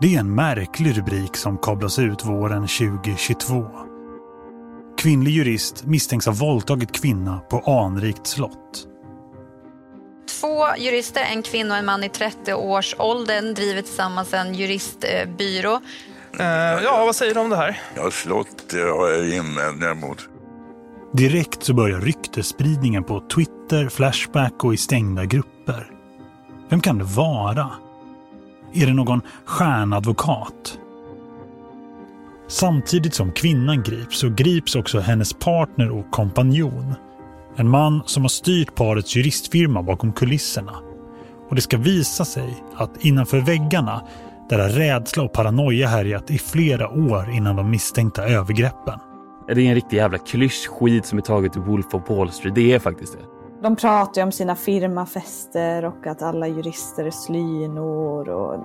Det är en märklig rubrik som kablas ut våren 2022. Kvinnlig jurist misstänks ha våldtagit kvinna på anrikt slott. Två jurister, en kvinna och en man i 30-årsåldern, driver tillsammans en juristbyrå. Eh, ja, vad säger du om det här? Ja, slott det har jag invändningar mot. Direkt så börjar ryktespridningen på Twitter, Flashback och i stängda grupper. Vem kan det vara? Är det någon stjärnadvokat? Samtidigt som kvinnan grips så grips också hennes partner och kompanjon. En man som har styrt parets juristfirma bakom kulisserna. Och det ska visa sig att innanför väggarna där har rädsla och paranoia härjat i flera år innan de misstänkta övergreppen. Det är en riktig jävla klyschskit som är taget ur Wolf of Wall Street. Det är faktiskt det. De pratar ju om sina firmafester och att alla jurister är slynor. Och...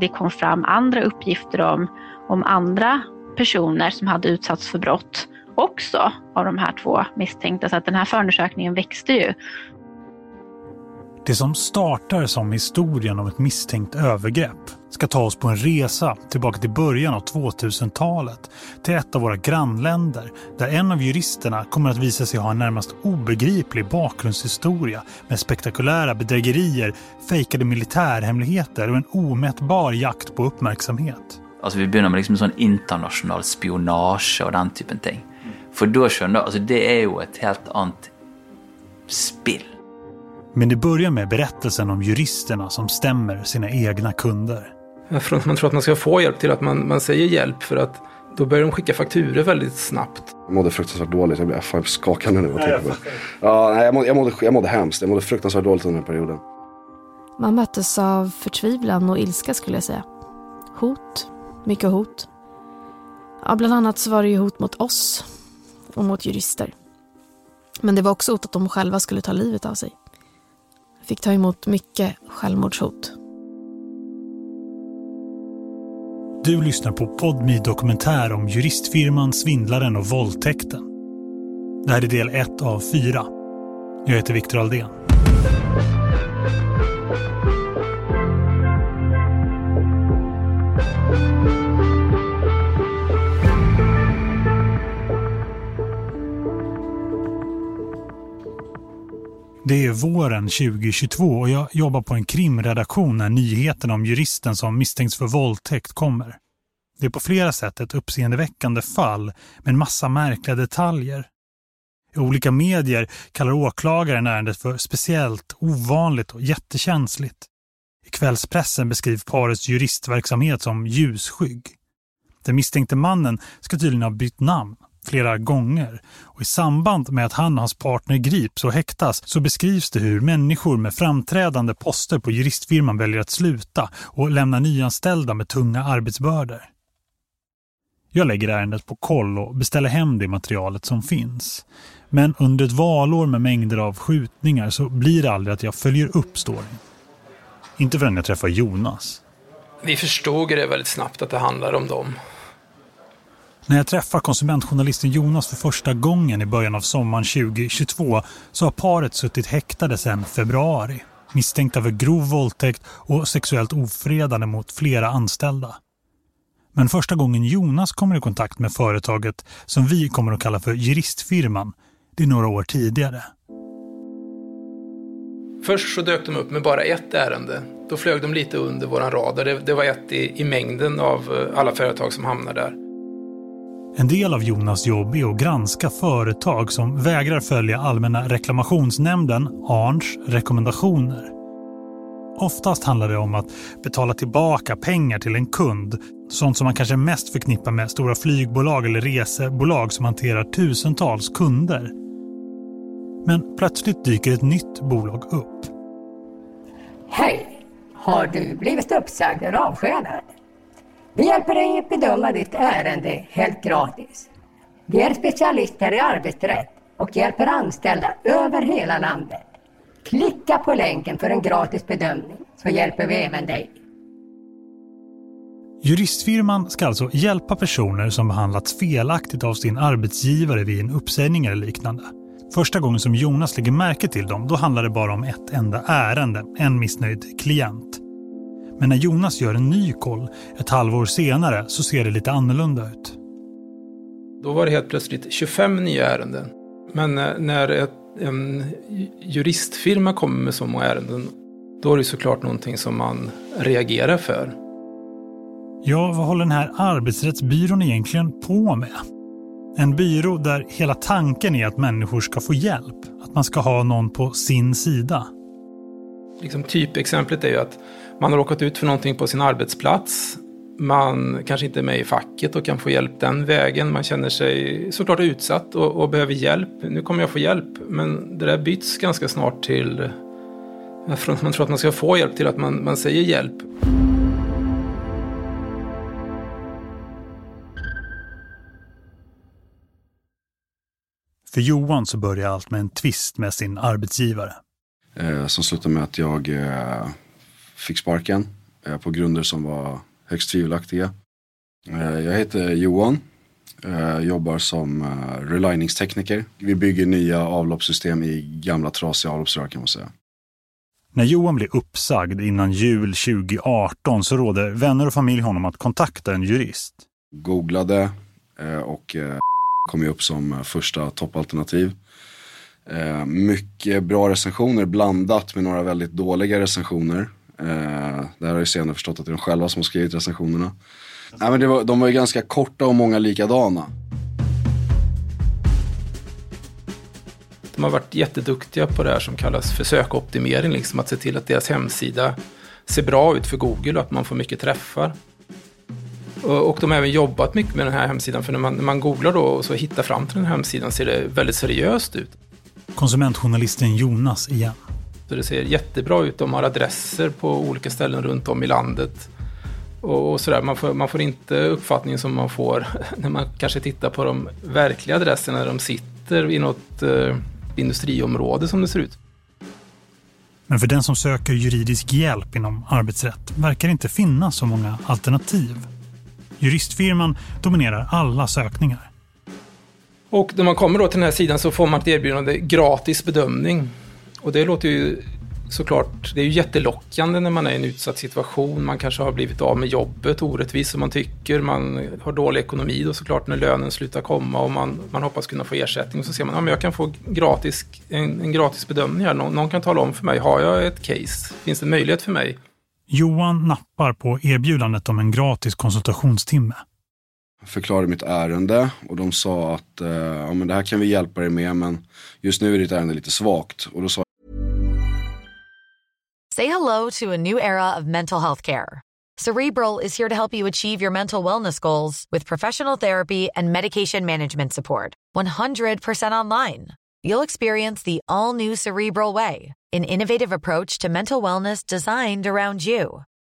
Det kom fram andra uppgifter om, om andra personer som hade utsatts för brott också av de här två misstänkta. Så att den här förundersökningen växte ju. Det som startar som historien om ett misstänkt övergrepp ska ta oss på en resa tillbaka till början av 2000-talet till ett av våra grannländer där en av juristerna kommer att visa sig ha en närmast obegriplig bakgrundshistoria med spektakulära bedrägerier, fejkade militärhemligheter och en omätbar jakt på uppmärksamhet. Alltså Vi börjar med liksom sån internationell spionage och den typen ting. då förstår skjønner alltså Det är ju ett helt annat spill. Men det börjar med berättelsen om juristerna som stämmer sina egna kunder. Tror att man tror att man ska få hjälp till att man, man säger hjälp för att då börjar de skicka fakturer väldigt snabbt. Jag mådde fruktansvärt dåligt. Jag blev fan skakande nu. Jag, på. Ja, nej, jag, mådde, jag, mådde, jag mådde hemskt. Jag mådde fruktansvärt dåligt under den perioden. Man möttes av förtvivlan och ilska skulle jag säga. Hot, mycket hot. Ja, bland annat så var det ju hot mot oss och mot jurister. Men det var också hot att de själva skulle ta livet av sig. Fick ta emot mycket självmordshot. Du lyssnar på Podmi dokumentär om juristfirman, svindlaren och våldtäkten. Det här är del 1 av 4. Jag heter Viktor Aldén. Det är våren 2022 och jag jobbar på en krimredaktion när nyheten om juristen som misstänks för våldtäkt kommer. Det är på flera sätt ett uppseendeväckande fall med en massa märkliga detaljer. I olika medier kallar åklagaren ärendet för speciellt, ovanligt och jättekänsligt. I kvällspressen beskrivs parets juristverksamhet som ljusskygg. Den misstänkte mannen ska tydligen ha bytt namn flera gånger. Och I samband med att han och hans partner grips och häktas så beskrivs det hur människor med framträdande poster på juristfirman väljer att sluta och lämna nyanställda med tunga arbetsbördor. Jag lägger ärendet på koll och beställer hem det materialet som finns. Men under ett valår med mängder av skjutningar så blir det aldrig att jag följer upp storyn. Inte förrän jag träffar Jonas. Vi förstod det väldigt snabbt att det handlar om dem. När jag träffar konsumentjournalisten Jonas för första gången i början av sommaren 2022 så har paret suttit häktade sedan februari. Misstänkta för grov våldtäkt och sexuellt ofredande mot flera anställda. Men första gången Jonas kommer i kontakt med företaget som vi kommer att kalla för juristfirman, det är några år tidigare. Först så dök de upp med bara ett ärende. Då flög de lite under våran radar. Det, det var ett i, i mängden av eh, alla företag som hamnar där. En del av Jonas jobb är att granska företag som vägrar följa Allmänna reklamationsnämnden, ARNs, rekommendationer. Oftast handlar det om att betala tillbaka pengar till en kund. Sånt som man kanske mest förknippar med stora flygbolag eller resebolag som hanterar tusentals kunder. Men plötsligt dyker ett nytt bolag upp. Hej! Har du blivit uppsagd eller avskedad? Vi hjälper dig att bedöma ditt ärende helt gratis. Vi är specialister i arbetsrätt och hjälper anställda över hela landet. Klicka på länken för en gratis bedömning så hjälper vi även dig. Juristfirman ska alltså hjälpa personer som behandlats felaktigt av sin arbetsgivare vid en uppsägning eller liknande. Första gången som Jonas lägger märke till dem, då handlar det bara om ett enda ärende, en missnöjd klient. Men när Jonas gör en ny koll ett halvår senare så ser det lite annorlunda ut. Då var det helt plötsligt 25 nya ärenden. Men när ett, en juristfirma kommer med så många ärenden, då är det såklart någonting som man reagerar för. Ja, vad håller den här arbetsrättsbyrån egentligen på med? En byrå där hela tanken är att människor ska få hjälp. Att man ska ha någon på sin sida. Liksom typexemplet är ju att man har råkat ut för någonting på sin arbetsplats. Man kanske inte är med i facket och kan få hjälp den vägen. Man känner sig såklart utsatt och, och behöver hjälp. Nu kommer jag få hjälp. Men det där byts ganska snart till från att man tror att man ska få hjälp till att man, man säger hjälp. För Johan så börjar allt med en tvist med sin arbetsgivare. Eh, som slutade med att jag eh, fick sparken eh, på grunder som var högst tvivelaktiga. Eh, jag heter Johan, eh, jobbar som eh, reliningstekniker. Vi bygger nya avloppssystem i gamla trasiga avloppsrör kan man säga. När Johan blir uppsagd innan jul 2018 så råder vänner och familj honom att kontakta en jurist. Googlade och kom ju upp som första toppalternativ. Eh, mycket bra recensioner blandat med några väldigt dåliga recensioner. Eh, det här har jag senare förstått att det är de själva som har skrivit recensionerna. Nej, men det var, de var ju ganska korta och många likadana. De har varit jätteduktiga på det här som kallas för sökoptimering, liksom att se till att deras hemsida ser bra ut för Google och att man får mycket träffar. Och de har även jobbat mycket med den här hemsidan, för när man, när man googlar då och så hittar fram till den här hemsidan ser det väldigt seriöst ut. Konsumentjournalisten Jonas igen. Så det ser jättebra ut, de har adresser på olika ställen runt om i landet. Och, sådär. Man, får, man får inte uppfattningen som man får när man kanske tittar på de verkliga adresserna, när de sitter i något eh, industriområde som det ser ut. Men för den som söker juridisk hjälp inom arbetsrätt verkar det inte finnas så många alternativ. Juristfirman dominerar alla sökningar. Och när man kommer då till den här sidan så får man ett erbjudande gratis bedömning. Och det låter ju såklart, det är ju jättelockande när man är i en utsatt situation. Man kanske har blivit av med jobbet orättvist som man tycker. Man har dålig ekonomi då såklart när lönen slutar komma och man, man hoppas kunna få ersättning. Och så ser man, ja men jag kan få gratis, en, en gratis bedömning här. Någon, någon kan tala om för mig, har jag ett case? Finns det möjlighet för mig? Johan nappar på erbjudandet om en gratis konsultationstimme. Förklarade mitt ärende och de sa att eh, ja, men det här kan vi hjälpa dig med men just nu är ditt ärende lite svagt. Och då sa Say hello to a new era of mental health care. Cerebral is here to help you achieve your mental wellness goals with professional therapy and medication management support. 100% online. You'll experience the all new Cerebral Way, an innovative approach to mental wellness designed around you.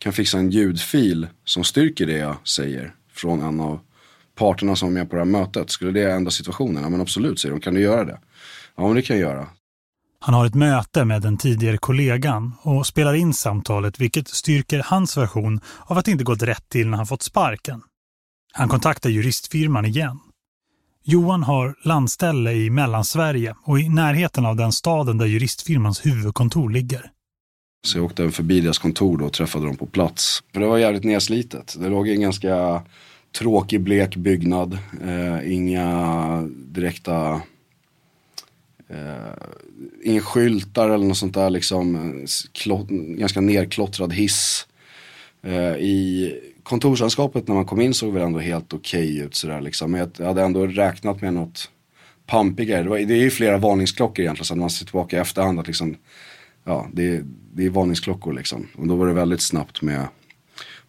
kan fixa en ljudfil som styrker det jag säger från en av parterna som är med på det här mötet, skulle det ändra situationen? Ja men absolut, säger de. Kan du göra det? Ja men det kan jag göra. Han har ett möte med den tidigare kollegan och spelar in samtalet vilket styrker hans version av att det inte gått rätt till när han fått sparken. Han kontaktar juristfirman igen. Johan har landställe i Mellansverige och i närheten av den staden där juristfirmans huvudkontor ligger. Så jag åkte förbi deras kontor då och träffade dem på plats. För det var jävligt nedslitet. Det låg i en ganska tråkig blek byggnad. Eh, inga direkta eh, inga skyltar eller något sånt där liksom. Klott, ganska nerklottrad hiss. Eh, I kontorslandskapet när man kom in såg väl ändå helt okej okay ut sådär liksom. Men jag hade ändå räknat med något pampigare. Det, var, det är ju flera varningsklockor egentligen så när man ser tillbaka i efterhand att liksom, ja det, det är varningsklockor liksom. Och då var det väldigt snabbt med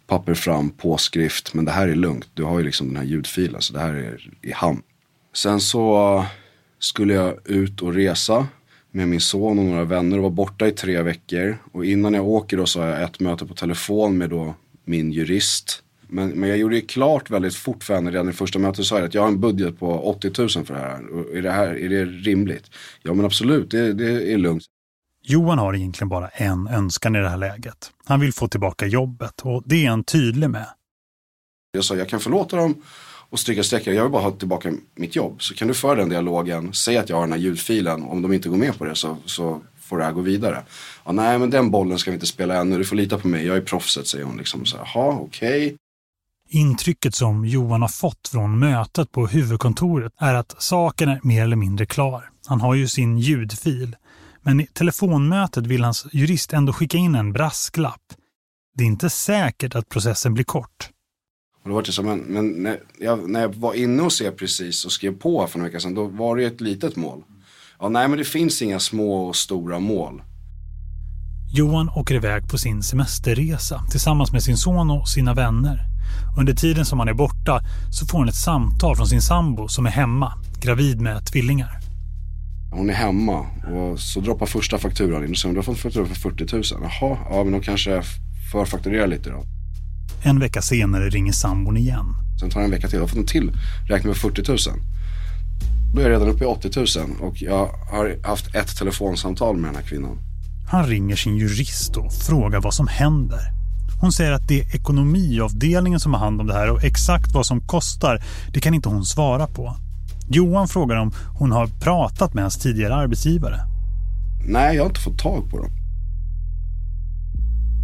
papper fram, påskrift. Men det här är lugnt, du har ju liksom den här ljudfilen så det här är i hamn. Sen så skulle jag ut och resa med min son och några vänner och var borta i tre veckor. Och innan jag åker då så har jag ett möte på telefon med då min jurist. Men, men jag gjorde det klart väldigt fort för henne redan i första mötet sa jag att jag har en budget på 80 000 för det här. Och är det här, är det rimligt? Ja men absolut, det, det är lugnt. Johan har egentligen bara en önskan i det här läget. Han vill få tillbaka jobbet och det är han tydlig med. Jag sa jag kan förlåta dem och stryka streckare. Jag vill bara ha tillbaka mitt jobb. Så kan du föra den dialogen, säg att jag har den här ljudfilen. Om de inte går med på det så, så får det här gå vidare. Ja, nej men den bollen ska vi inte spela ännu, du får lita på mig, jag är proffset säger hon. Liksom så jaha okej. Okay. Intrycket som Johan har fått från mötet på huvudkontoret är att saken är mer eller mindre klar. Han har ju sin ljudfil. Men i telefonmötet vill hans jurist ändå skicka in en brasklapp. Det är inte säkert att processen blir kort. Och då var det så, men, men när, jag, när jag var inne och se precis och skrev på för en vecka sedan, då var det ett litet mål. Ja, nej men det finns inga små och stora mål. Johan åker iväg på sin semesterresa tillsammans med sin son och sina vänner. Under tiden som han är borta så får han ett samtal från sin sambo som är hemma, gravid med tvillingar. Hon är hemma och så droppar första fakturan in säger du har fått faktura för 40 000. Jaha, ja men då kanske förfakturerar lite då. En vecka senare ringer sambon igen. Sen tar det en vecka till. Jag har fått en till räkna med 40 000. Då är jag redan uppe i 80 000 och jag har haft ett telefonsamtal med den här kvinnan. Han ringer sin jurist och frågar vad som händer. Hon säger att det är ekonomiavdelningen som har hand om det här och exakt vad som kostar, det kan inte hon svara på. Johan frågar om hon har pratat med hans tidigare arbetsgivare. Nej, jag har inte fått tag på dem.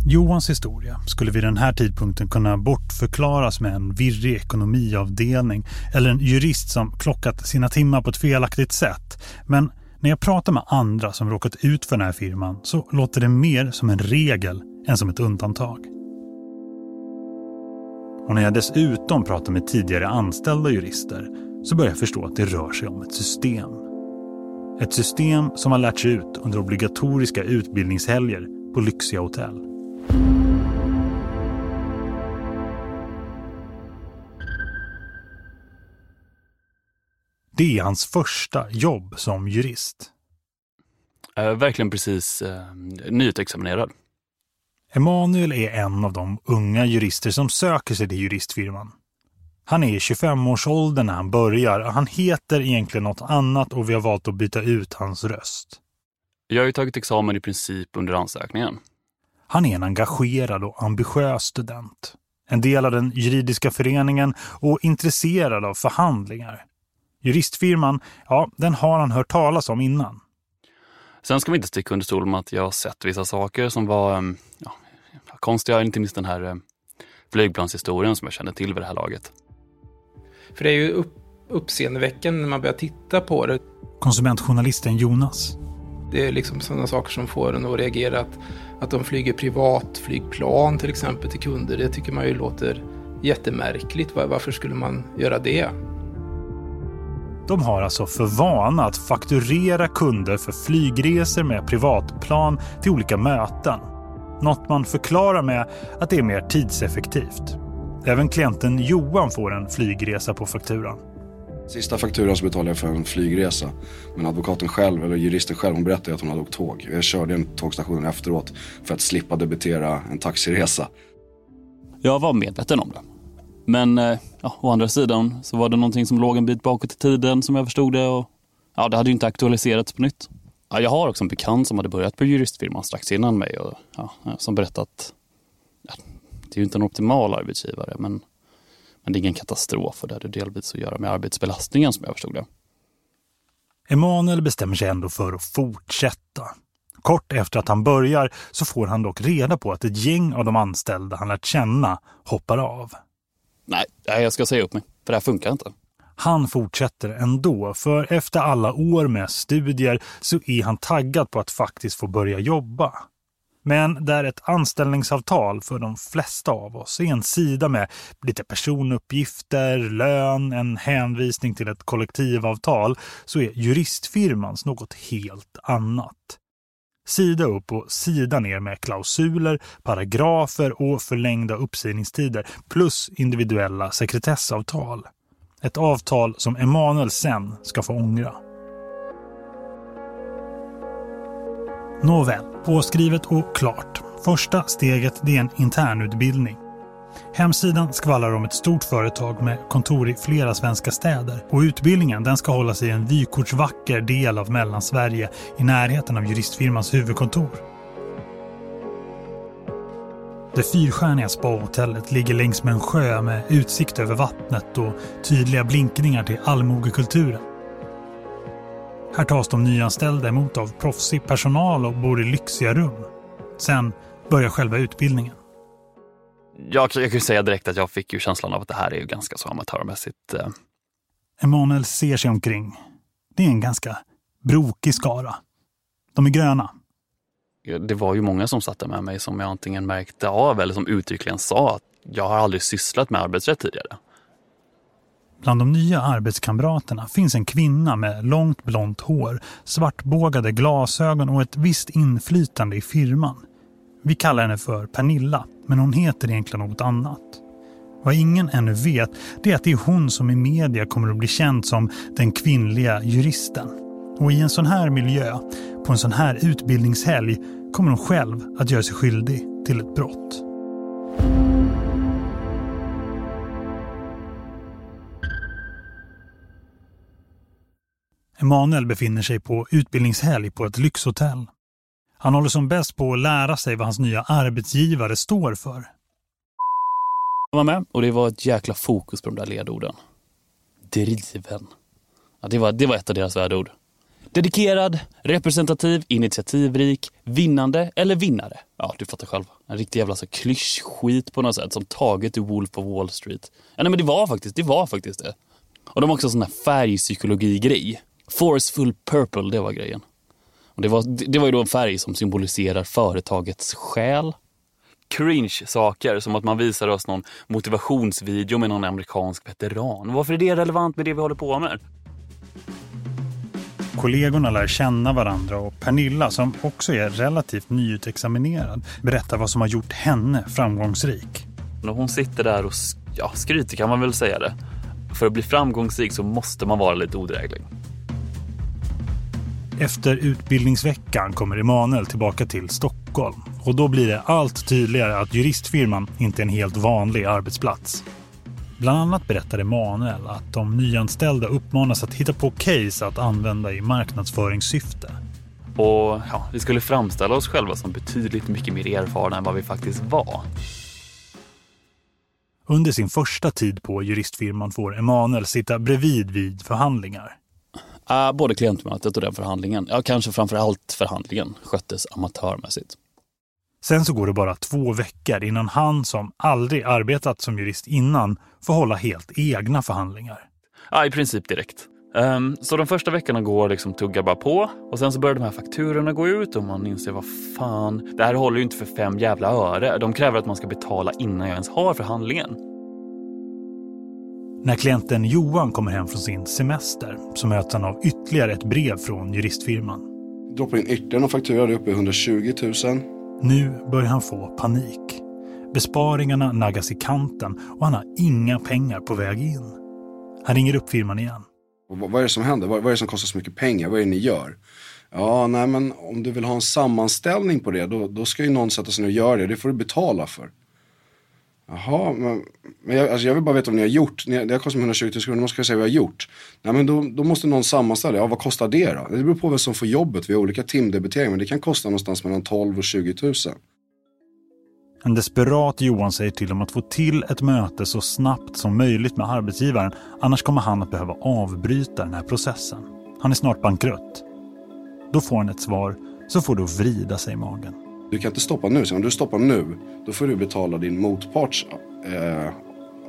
Johans historia skulle vid den här tidpunkten kunna bortförklaras med en virrig ekonomiavdelning eller en jurist som klockat sina timmar på ett felaktigt sätt. Men när jag pratar med andra som råkat ut för den här firman så låter det mer som en regel än som ett undantag. Och när jag dessutom pratar med tidigare anställda jurister så börjar jag förstå att det rör sig om ett system. Ett system som har lärts ut under obligatoriska utbildningshelger på lyxiga hotell. Det är hans första jobb som jurist. Jag är verkligen precis eh, nyutexaminerad. Emanuel är en av de unga jurister som söker sig till juristfirman. Han är i 25-årsåldern när han börjar. Han heter egentligen något annat och vi har valt att byta ut hans röst. Jag har ju tagit examen i princip under ansökningen. Han är en engagerad och ambitiös student. En del av den juridiska föreningen och intresserad av förhandlingar. Juristfirman, ja, den har han hört talas om innan. Sen ska vi inte sticka under stol med att jag har sett vissa saker som var ehm, ja, konstiga, inte minst den här ehm, flygplanshistorien som jag känner till vid det här laget. För det är ju upp, uppseendeväckande när man börjar titta på det. Konsumentjournalisten Jonas. Det är liksom sådana saker som får en att reagera. Att, att de flyger privatflygplan till exempel till kunder. Det tycker man ju låter jättemärkligt. Varför skulle man göra det? De har alltså för vana att fakturera kunder för flygresor med privatplan till olika möten. Något man förklarar med att det är mer tidseffektivt. Även klienten Johan får en flygresa på fakturan. Sista fakturan så betalade jag för en flygresa. Men advokaten själv, eller juristen själv, hon berättade att hon hade åkt tåg. Jag körde en tågstation efteråt för att slippa debitera en taxiresa. Jag var medveten om det. Men eh, ja, å andra sidan så var det någonting som låg en bit bakåt i tiden som jag förstod det. Och, ja, det hade ju inte aktualiserats på nytt. Ja, jag har också en bekant som hade börjat på juristfirman strax innan mig och ja, som berättat det är ju inte en optimal arbetsgivare men, men det är ingen katastrof och det hade delvis att göra med arbetsbelastningen som jag förstod det. Emanuel bestämmer sig ändå för att fortsätta. Kort efter att han börjar så får han dock reda på att ett gäng av de anställda han lärt känna hoppar av. Nej, jag ska säga upp mig, för det här funkar inte. Han fortsätter ändå, för efter alla år med studier så är han taggad på att faktiskt få börja jobba. Men där ett anställningsavtal för de flesta av oss är en sida med lite personuppgifter, lön, en hänvisning till ett kollektivavtal så är juristfirmans något helt annat. Sida upp och sida ner med klausuler, paragrafer och förlängda uppsägningstider plus individuella sekretessavtal. Ett avtal som Emanuel sen ska få ångra. Nåväl, påskrivet och klart. Första steget är en internutbildning. Hemsidan skvallrar om ett stort företag med kontor i flera svenska städer och utbildningen den ska hållas i en vykortsvacker del av Mellansverige i närheten av juristfirmans huvudkontor. Det fyrstjärniga spahotellet ligger längs med en sjö med utsikt över vattnet och tydliga blinkningar till allmogekulturen. Här tas de nyanställda emot av proffsig personal och bor i lyxiga rum. Sen börjar själva utbildningen. Jag, jag kan säga direkt att jag fick ju känslan av att det här är ju ganska så amatörmässigt. Eh. Emanuel ser sig omkring. Det är en ganska brokig skara. De är gröna. Det var ju många som satt där med mig som jag antingen märkte av eller som uttryckligen sa att jag har aldrig sysslat med arbetsrätt tidigare. Bland de nya arbetskamraterna finns en kvinna med långt blont hår, svartbågade glasögon och ett visst inflytande i firman. Vi kallar henne för Pernilla, men hon heter egentligen något annat. Vad ingen ännu vet det är att det är hon som i media kommer att bli känd som den kvinnliga juristen. Och i en sån här miljö, på en sån här utbildningshelg, kommer hon själv att göra sig skyldig till ett brott. Emanuel befinner sig på utbildningshelg på ett lyxhotell. Han håller som bäst på att lära sig vad hans nya arbetsgivare står för. Jag var med och det var ett jäkla fokus på de där ledorden. Driven. Ja, det, var, det var ett av deras värdeord. Dedikerad, representativ, initiativrik, vinnande eller vinnare. Ja, du fattar själv. En riktig jävla så klyschskit på något sätt som taget ur Wolf of Wall Street. Ja, nej, men det var faktiskt det. var faktiskt det. Och de har också en sån här färgpsykologi-grej. Forceful purple, det var grejen. Och det, var, det var ju då en färg som symboliserar företagets själ. Cringe-saker, som att man visar oss någon motivationsvideo med någon amerikansk veteran. Varför är det relevant med det vi håller på med? Kollegorna lär känna varandra och Pernilla, som också är relativt nyutexaminerad, berättar vad som har gjort henne framgångsrik. När hon sitter där och ja, skryter kan man väl säga det. För att bli framgångsrik så måste man vara lite odräglig. Efter utbildningsveckan kommer Emanuel tillbaka till Stockholm och då blir det allt tydligare att juristfirman inte är en helt vanlig arbetsplats. Bland annat berättar Emanuel att de nyanställda uppmanas att hitta på case att använda i marknadsföringssyfte. Och ja, vi skulle framställa oss själva som betydligt mycket mer erfarna än vad vi faktiskt var. Under sin första tid på juristfirman får Emanuel sitta bredvid vid förhandlingar. Uh, både klientmötet och den förhandlingen, ja kanske framför allt förhandlingen, sköttes amatörmässigt. Sen så går det bara två veckor innan han som aldrig arbetat som jurist innan får hålla helt egna förhandlingar. Ja, i princip direkt. Um, så de första veckorna går liksom tuggar bara på och sen så börjar de här fakturorna gå ut och man inser vad fan, det här håller ju inte för fem jävla öre. De kräver att man ska betala innan jag ens har förhandlingen. När klienten Johan kommer hem från sin semester så möts han av ytterligare ett brev från juristfirman. Droppar in ytterligare en faktura, det är uppe i 120 000. Nu börjar han få panik. Besparingarna naggas i kanten och han har inga pengar på väg in. Han ringer upp firman igen. vad är det som händer? Vad, är det som kostar så mycket pengar? Vad är det ni gör? Ja, nej men om du vill ha en sammanställning på det, då, då ska ju någon sätta sig ner och göra det. Det får du betala för. Jaha, men, men jag, alltså jag vill bara veta vad ni har gjort. Ni, det har kostat mig 120 000 kronor, då måste jag säga vad jag har gjort. Nej men då, då måste någon sammanställa, ja vad kostar det då? Det beror på vem som får jobbet, vi har olika timdebiteringar, men det kan kosta någonstans mellan 12 och 20 000. En desperat Johan säger till om att få till ett möte så snabbt som möjligt med arbetsgivaren, annars kommer han att behöva avbryta den här processen. Han är snart bankrutt. Då får han ett svar, så får du vrida sig i magen. Du kan inte stoppa nu, så om du stoppar nu, då får du betala din motparts eh,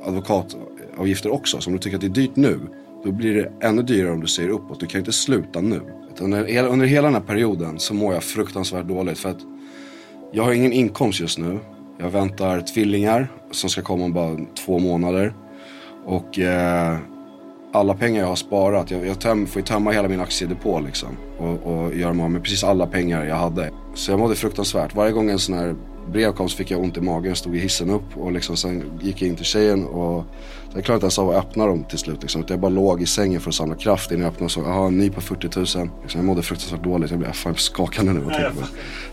advokatavgifter också. Så om du tycker att det är dyrt nu, då blir det ännu dyrare om du säger uppåt. Du kan inte sluta nu. Under, under hela den här perioden så mår jag fruktansvärt dåligt för att jag har ingen inkomst just nu. Jag väntar tvillingar som ska komma om bara två månader. Och eh, alla pengar jag har sparat, jag, jag töm, får ju tömma hela min aktiedepå liksom. Och, och göra mig av med precis alla pengar jag hade. Så jag mådde fruktansvärt. Varje gång en sån här brev kom så fick jag ont i magen. Jag stod i hissen upp och liksom, sen gick jag in till tjejen. Och jag klarade inte ens av att öppna dem till slut. Liksom. Jag bara låg i sängen för att samla kraft innan jag öppnade och såg, jaha, ny på 40 000. Liksom, jag mådde fruktansvärt dåligt. Jag blev fan skakande nu. Och nej, jag,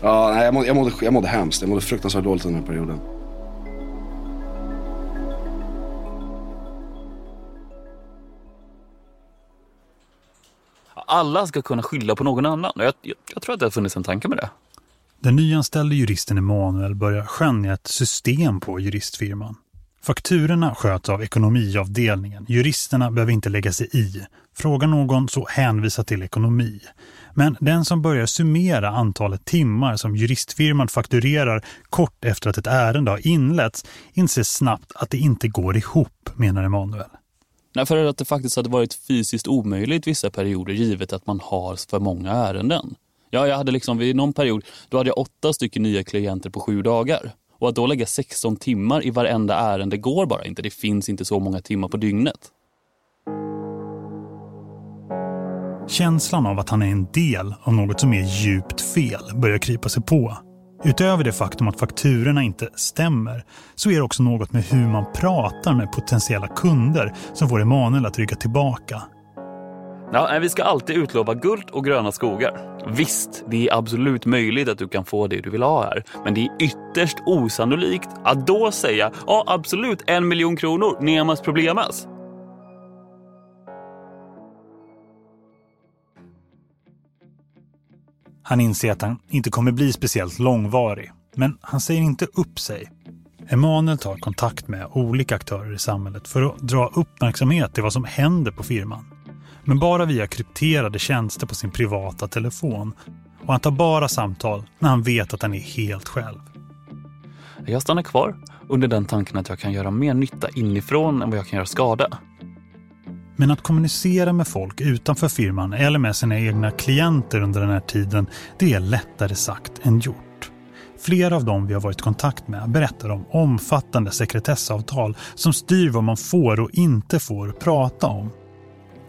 ja, nej, jag, mådde, jag, mådde, jag mådde hemskt. Jag mådde fruktansvärt dåligt under den här perioden. Alla ska kunna skylla på någon annan. Jag, jag, jag tror att det har funnits en tanke med det. Den nyanställde juristen Emanuel börjar skönja ett system på juristfirman. Fakturorna sköts av ekonomiavdelningen. Juristerna behöver inte lägga sig i. Fråga någon så hänvisa till ekonomi. Men den som börjar summera antalet timmar som juristfirman fakturerar kort efter att ett ärende har inletts inser snabbt att det inte går ihop, menar Emanuel. Nej, för att det faktiskt hade varit fysiskt omöjligt vissa perioder givet att man har för många ärenden. Ja, jag hade liksom vid någon period, då hade jag åtta stycken nya klienter på sju dagar. Och att då lägga 16 timmar i varenda ärende går bara inte. Det finns inte så många timmar på dygnet. Känslan av att han är en del av något som är djupt fel börjar krypa sig på. Utöver det faktum att fakturorna inte stämmer så är det också något med hur man pratar med potentiella kunder som får Emanuel att rygga tillbaka. Ja, vi ska alltid utlova guld och gröna skogar. Visst, det är absolut möjligt att du kan få det du vill ha här. Men det är ytterst osannolikt att då säga ja, absolut en miljon kronor, nemas problemas. Han inser att han inte kommer bli speciellt långvarig. Men han säger inte upp sig. Emanuel tar kontakt med olika aktörer i samhället för att dra uppmärksamhet till vad som händer på firman. Men bara via krypterade tjänster på sin privata telefon. Och han tar bara samtal när han vet att han är helt själv. Jag stannar kvar under den tanken att jag kan göra mer nytta inifrån än vad jag kan göra skada. Men att kommunicera med folk utanför firman eller med sina egna klienter under den här tiden, det är lättare sagt än gjort. Flera av dem vi har varit i kontakt med berättar om omfattande sekretessavtal som styr vad man får och inte får prata om.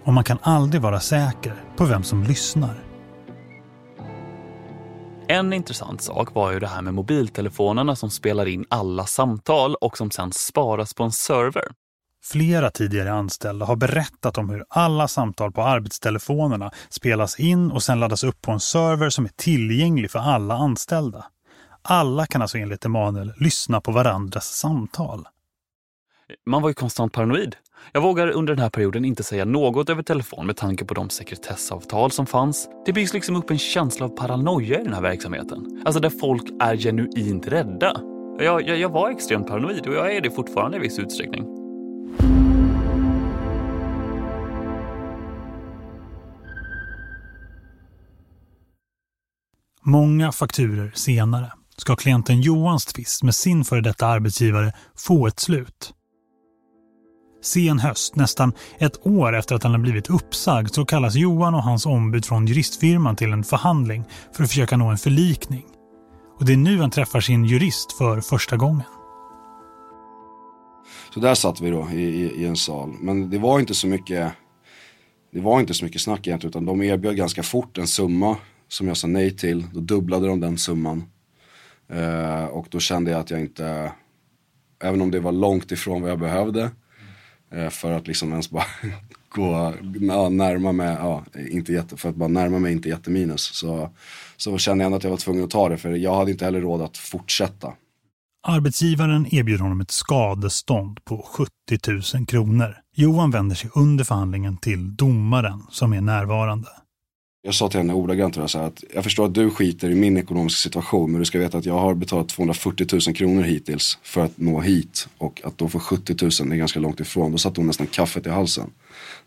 Och man kan aldrig vara säker på vem som lyssnar. En intressant sak var ju det här med mobiltelefonerna som spelar in alla samtal och som sedan sparas på en server. Flera tidigare anställda har berättat om hur alla samtal på arbetstelefonerna spelas in och sedan laddas upp på en server som är tillgänglig för alla anställda. Alla kan alltså enligt Emanuel lyssna på varandras samtal. Man var ju konstant paranoid. Jag vågar under den här perioden inte säga något över telefon med tanke på de sekretessavtal som fanns. Det byggs liksom upp en känsla av paranoia i den här verksamheten. Alltså där folk är genuint rädda. Jag, jag, jag var extremt paranoid och jag är det fortfarande i viss utsträckning. Många fakturer senare ska klienten Johans tvist med sin före detta arbetsgivare få ett slut. Sen höst, nästan ett år efter att han har blivit uppsagd, så kallas Johan och hans ombud från juristfirman till en förhandling för att försöka nå en förlikning. Och det är nu han träffar sin jurist för första gången. Så där satt vi då i, i, i, en sal. Men det var inte så mycket det var inte så mycket snack egentligen utan de erbjöd ganska fort en summa som jag sa nej till. Då dubblade de den summan. Eh, och då kände jag att jag inte, även om det var långt ifrån vad jag behövde, eh, för att liksom ens bara gå, ja, närma mig, ja, inte jätte, för att bara närma mig inte jätteminus. Så, så kände jag ändå att jag var tvungen att ta det för jag hade inte heller råd att fortsätta. Arbetsgivaren erbjuder honom ett skadestånd på 70 000 kronor. Johan vänder sig under förhandlingen till domaren som är närvarande. Jag sa till henne ordagrant att jag förstår att du skiter i min ekonomiska situation men du ska veta att jag har betalat 240 000 kronor hittills för att nå hit och att då få 70 000 är ganska långt ifrån. Då satte hon nästan kaffet i halsen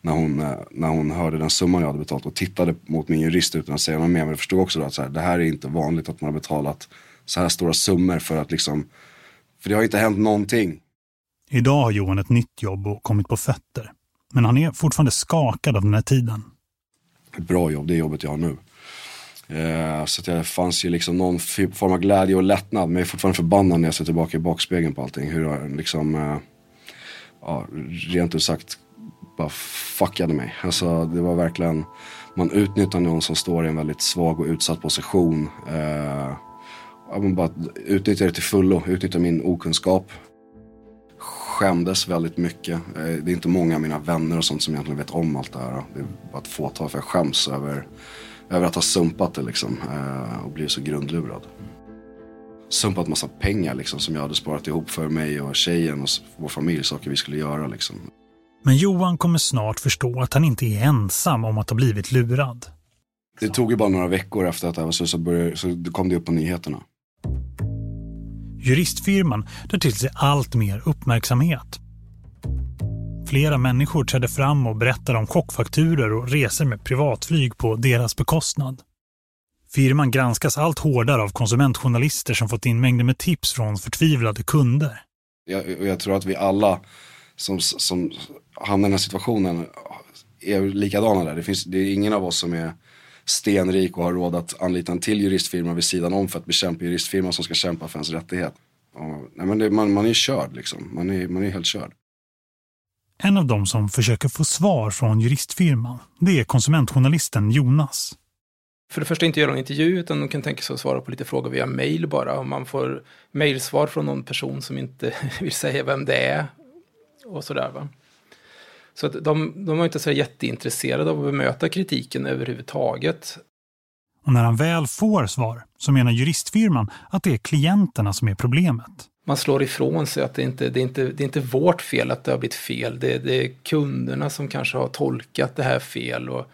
när hon, eh, när hon hörde den summan jag hade betalat och tittade mot min jurist utan att säga något mer. Men jag förstod också då att så här, det här är inte vanligt att man har betalat så här stora summor för att liksom, för det har inte hänt någonting. Idag har Johan ett nytt jobb och kommit på fötter. Men han är fortfarande skakad av den här tiden ett bra jobb, det jobbet jag har nu. Eh, så det fanns ju liksom någon form av glädje och lättnad. Men jag är fortfarande förbannad när jag ser tillbaka i bakspegeln på allting. Hur jag liksom, eh, ja, rent ut sagt, bara fuckade mig. Alltså det var verkligen, man utnyttjar någon som står i en väldigt svag och utsatt position. Eh, man bara utnyttjar det till fullo, utnyttjar min okunskap skämdes väldigt mycket. Eh, det är inte många av mina vänner och sånt som egentligen vet om allt det här. Det är bara ett fåtal för jag skäms över, över att ha sumpat det liksom eh, och blivit så grundlurad. Sumpat massa pengar liksom som jag hade sparat ihop för mig och tjejen och vår familj, saker vi skulle göra liksom. Men Johan kommer snart förstå att han inte är ensam om att ha blivit lurad. Det tog ju bara några veckor efter att det var så, så, började, så kom det upp på nyheterna. Juristfirman drar till sig allt mer uppmärksamhet. Flera människor trädde fram och berättade om chockfakturer och resor med privatflyg på deras bekostnad. Firman granskas allt hårdare av konsumentjournalister som fått in mängder med tips från förtvivlade kunder. Jag, jag tror att vi alla som, som hamnar i den här situationen är likadana där. Det, finns, det är ingen av oss som är stenrik och har råd att anlita en till juristfirma vid sidan om för att bekämpa juristfirman som ska kämpa för ens rättighet. Och, nej men det, man, man är körd liksom. Man är, man är helt körd. En av dem som försöker få svar från juristfirman, det är konsumentjournalisten Jonas. För det första inte göra en intervju utan de kan tänka sig att svara på lite frågor via mail bara. Om man får mailsvar från någon person som inte vill säga vem det är och sådär va. Så att de, de var inte så jätteintresserade av att bemöta kritiken överhuvudtaget. Och när han väl får svar så menar juristfirman att det är klienterna som är problemet. Man slår ifrån sig att det inte det är inte, det är inte vårt fel att det har blivit fel. Det, det är kunderna som kanske har tolkat det här fel. Och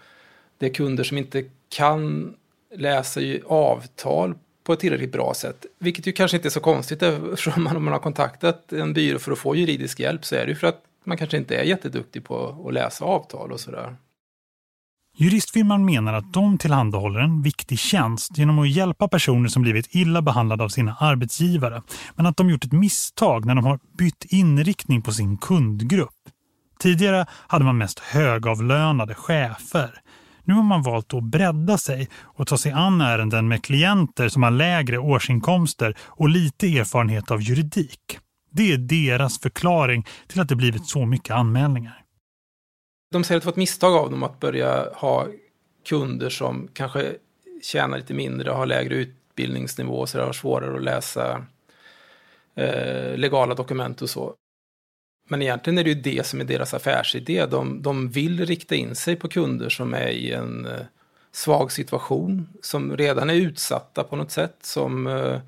det är kunder som inte kan läsa avtal på ett tillräckligt bra sätt. Vilket ju kanske inte är så konstigt eftersom man, om man har kontaktat en byrå för att få juridisk hjälp så är det ju för att man kanske inte är jätteduktig på att läsa avtal och sådär. Juristfirman menar att de tillhandahåller en viktig tjänst genom att hjälpa personer som blivit illa behandlade av sina arbetsgivare. Men att de gjort ett misstag när de har bytt inriktning på sin kundgrupp. Tidigare hade man mest högavlönade chefer. Nu har man valt att bredda sig och ta sig an ärenden med klienter som har lägre årsinkomster och lite erfarenhet av juridik. Det är deras förklaring till att det blivit så mycket anmälningar. De säger att det var ett misstag av dem att börja ha kunder som kanske tjänar lite mindre, har lägre utbildningsnivå och så har svårare att läsa eh, legala dokument och så. Men egentligen är det ju det som är deras affärsidé. De, de vill rikta in sig på kunder som är i en eh, svag situation, som redan är utsatta på något sätt, som eh,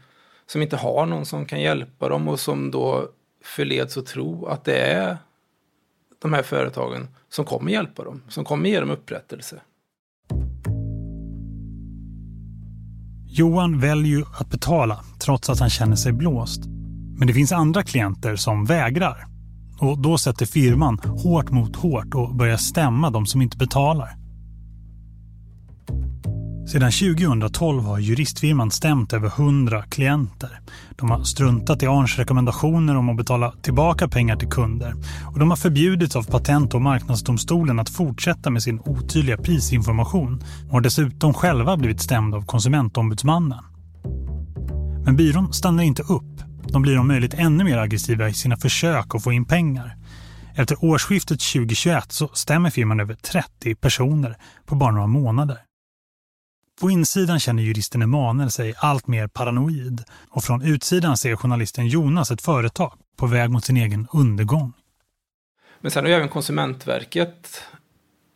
som inte har någon som kan hjälpa dem och som då förleds att tro att det är de här företagen som kommer hjälpa dem, som kommer ge dem upprättelse. Johan väljer ju att betala trots att han känner sig blåst. Men det finns andra klienter som vägrar. Och då sätter firman hårt mot hårt och börjar stämma de som inte betalar. Sedan 2012 har juristfirman stämt över 100 klienter. De har struntat i Arns rekommendationer om att betala tillbaka pengar till kunder. Och de har förbjudits av Patent- och marknadsdomstolen att fortsätta med sin otydliga prisinformation och har dessutom själva blivit stämda av konsumentombudsmannen. Men byrån stannar inte upp. De blir om möjligt ännu mer aggressiva i sina försök att få in pengar. Efter årsskiftet 2021 så stämmer firman över 30 personer på bara några månader. På insidan känner juristen Emanuel sig allt mer paranoid och från utsidan ser journalisten Jonas ett företag på väg mot sin egen undergång. Men sen har ju även Konsumentverket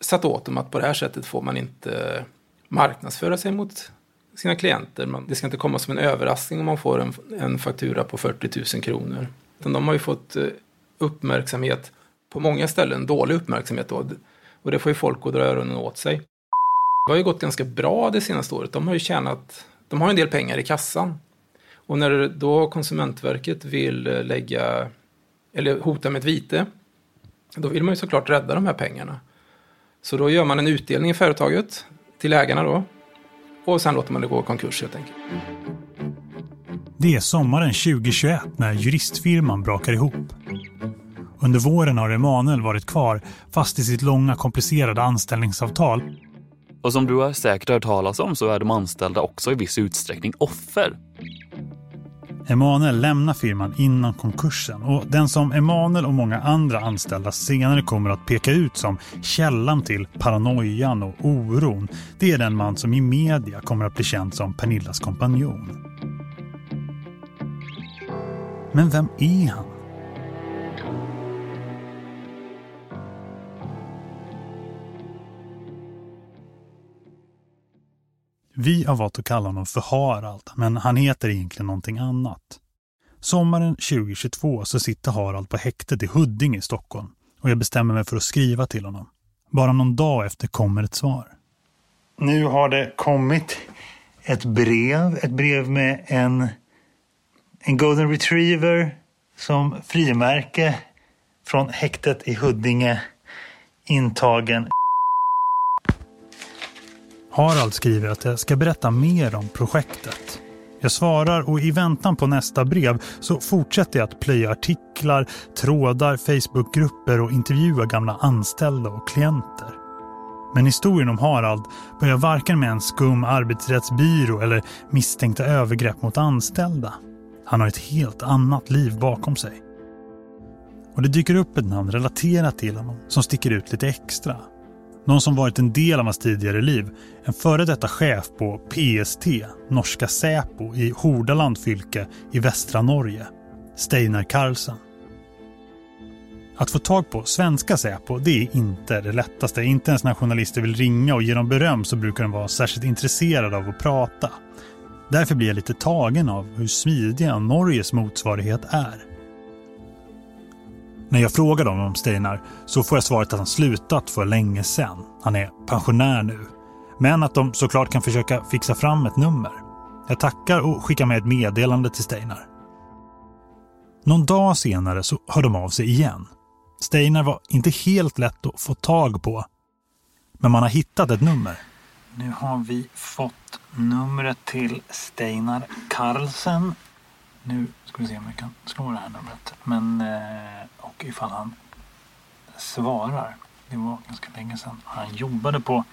satt åt dem att på det här sättet får man inte marknadsföra sig mot sina klienter. Man, det ska inte komma som en överraskning om man får en, en faktura på 40 000 kronor. Utan de har ju fått eh, uppmärksamhet på många ställen, dålig uppmärksamhet då. Och det får ju folk att dra öronen åt sig. Det har ju gått ganska bra det senaste året. De har ju tjänat, de har en del pengar i kassan. Och när då Konsumentverket vill eh, lägga, eller hota med ett vite, då vill man ju såklart rädda de här pengarna. Så då gör man en utdelning i företaget till ägarna då. Och sen låter man det gå i konkurs helt enkelt. Det är sommaren 2021 när juristfirman brakar ihop. Under våren har Emanuel varit kvar fast i sitt långa komplicerade anställningsavtal. Och som du har säkert hört talas om så är de anställda också i viss utsträckning offer. Emanuel lämnar firman innan konkursen och den som Emanuel och många andra anställda senare kommer att peka ut som källan till paranoian och oron det är den man som i media kommer att bli känd som Pernillas kompanjon. Men vem är han? Vi har valt att kalla honom för Harald, men han heter egentligen någonting annat. Sommaren 2022 så sitter Harald på häktet i Huddinge i Stockholm och jag bestämmer mig för att skriva till honom. Bara någon dag efter kommer ett svar. Nu har det kommit ett brev, ett brev med en, en golden retriever som frimärke från häktet i Huddinge intagen Harald skriver att jag ska berätta mer om projektet. Jag svarar och i väntan på nästa brev så fortsätter jag att plöja artiklar, trådar, Facebookgrupper och intervjua gamla anställda och klienter. Men historien om Harald börjar varken med en skum arbetsrättsbyrå eller misstänkta övergrepp mot anställda. Han har ett helt annat liv bakom sig. Och det dyker upp ett namn relaterat till honom som sticker ut lite extra. Någon som varit en del av hans tidigare liv. En före detta chef på PST, norska Säpo i Hordaland fylke i västra Norge. Steinar Karlsen. Att få tag på svenska Säpo, det är inte det lättaste. Inte ens när journalister vill ringa och ge dem beröm så brukar de vara särskilt intresserade av att prata. Därför blir jag lite tagen av hur smidiga Norges motsvarighet är. När jag frågar dem om Steinar så får jag svaret att han slutat för länge sedan. Han är pensionär nu. Men att de såklart kan försöka fixa fram ett nummer. Jag tackar och skickar med ett meddelande till Steinar. Någon dag senare så hör de av sig igen. Steinar var inte helt lätt att få tag på. Men man har hittat ett nummer. Nu har vi fått numret till Steinar Karlsen. Nu ska vi se om vi kan slå det här numret. Men, eh, och ifall han svarar. Det var ganska länge sedan. Han jobbade på,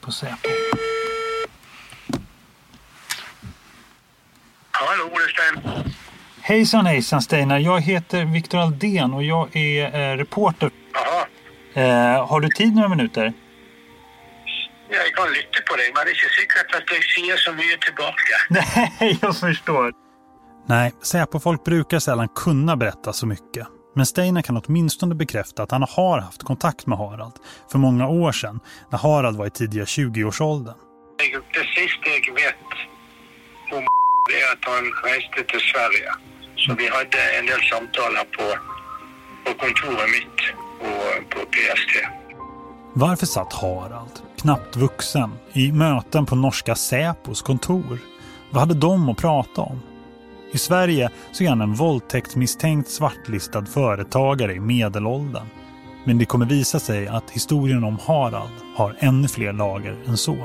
på Säpo. Hallå, det stämmer. Hejsan hejsan Steinar. Jag heter Viktor Aldén och jag är eh, reporter. Jaha. Eh, har du tid några minuter? Jag kan lyssna på dig, men det är inte säkert att jag ser så mycket tillbaka. Nej, jag förstår. Nej, Säpo-folk brukar sällan kunna berätta så mycket. Men Steinar kan åtminstone bekräfta att han har haft kontakt med Harald för många år sedan när Harald var i tidiga 20-årsåldern. Det sista jag vet om är att han reste till Sverige. Så vi hade en del samtal här på, på kontoret mitt och på PST. Varför satt Harald, knappt vuxen, i möten på norska Säpos kontor? Vad hade de att prata om? I Sverige så är han en våldtäktsmisstänkt svartlistad företagare i medelåldern. Men det kommer visa sig att historien om Harald har ännu fler lager än så.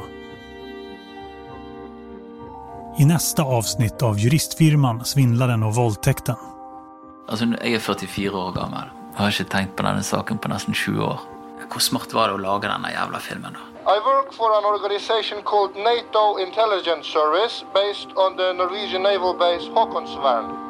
I nästa avsnitt av juristfirman Svindlaren och våldtäkten. Altså, jeg er 44 år gammel. Jeg har ikke tenkt på denne saken på nesten 20 år. Hvor smart var det å lage denne jævla filmen, da? I work for an organization called NATO Intelligence Service based on the Norwegian naval base Håkonsvern.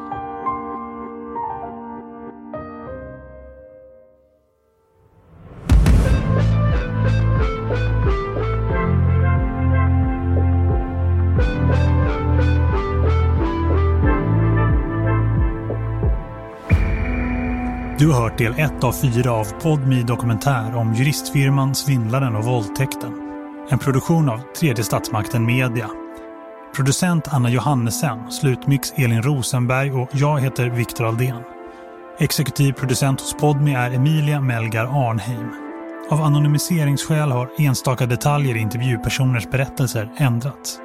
Du har hört del 1 av 4 av Podmi dokumentär om juristfirman, svindlaren och våldtäkten. En produktion av Tredje statsmakten Media. Producent Anna Johannesen, slutmix Elin Rosenberg och jag heter Viktor Aldén. Exekutiv producent hos Podmi är Emilia Melgar Arnheim. Av anonymiseringsskäl har enstaka detaljer i intervjupersoners berättelser ändrats.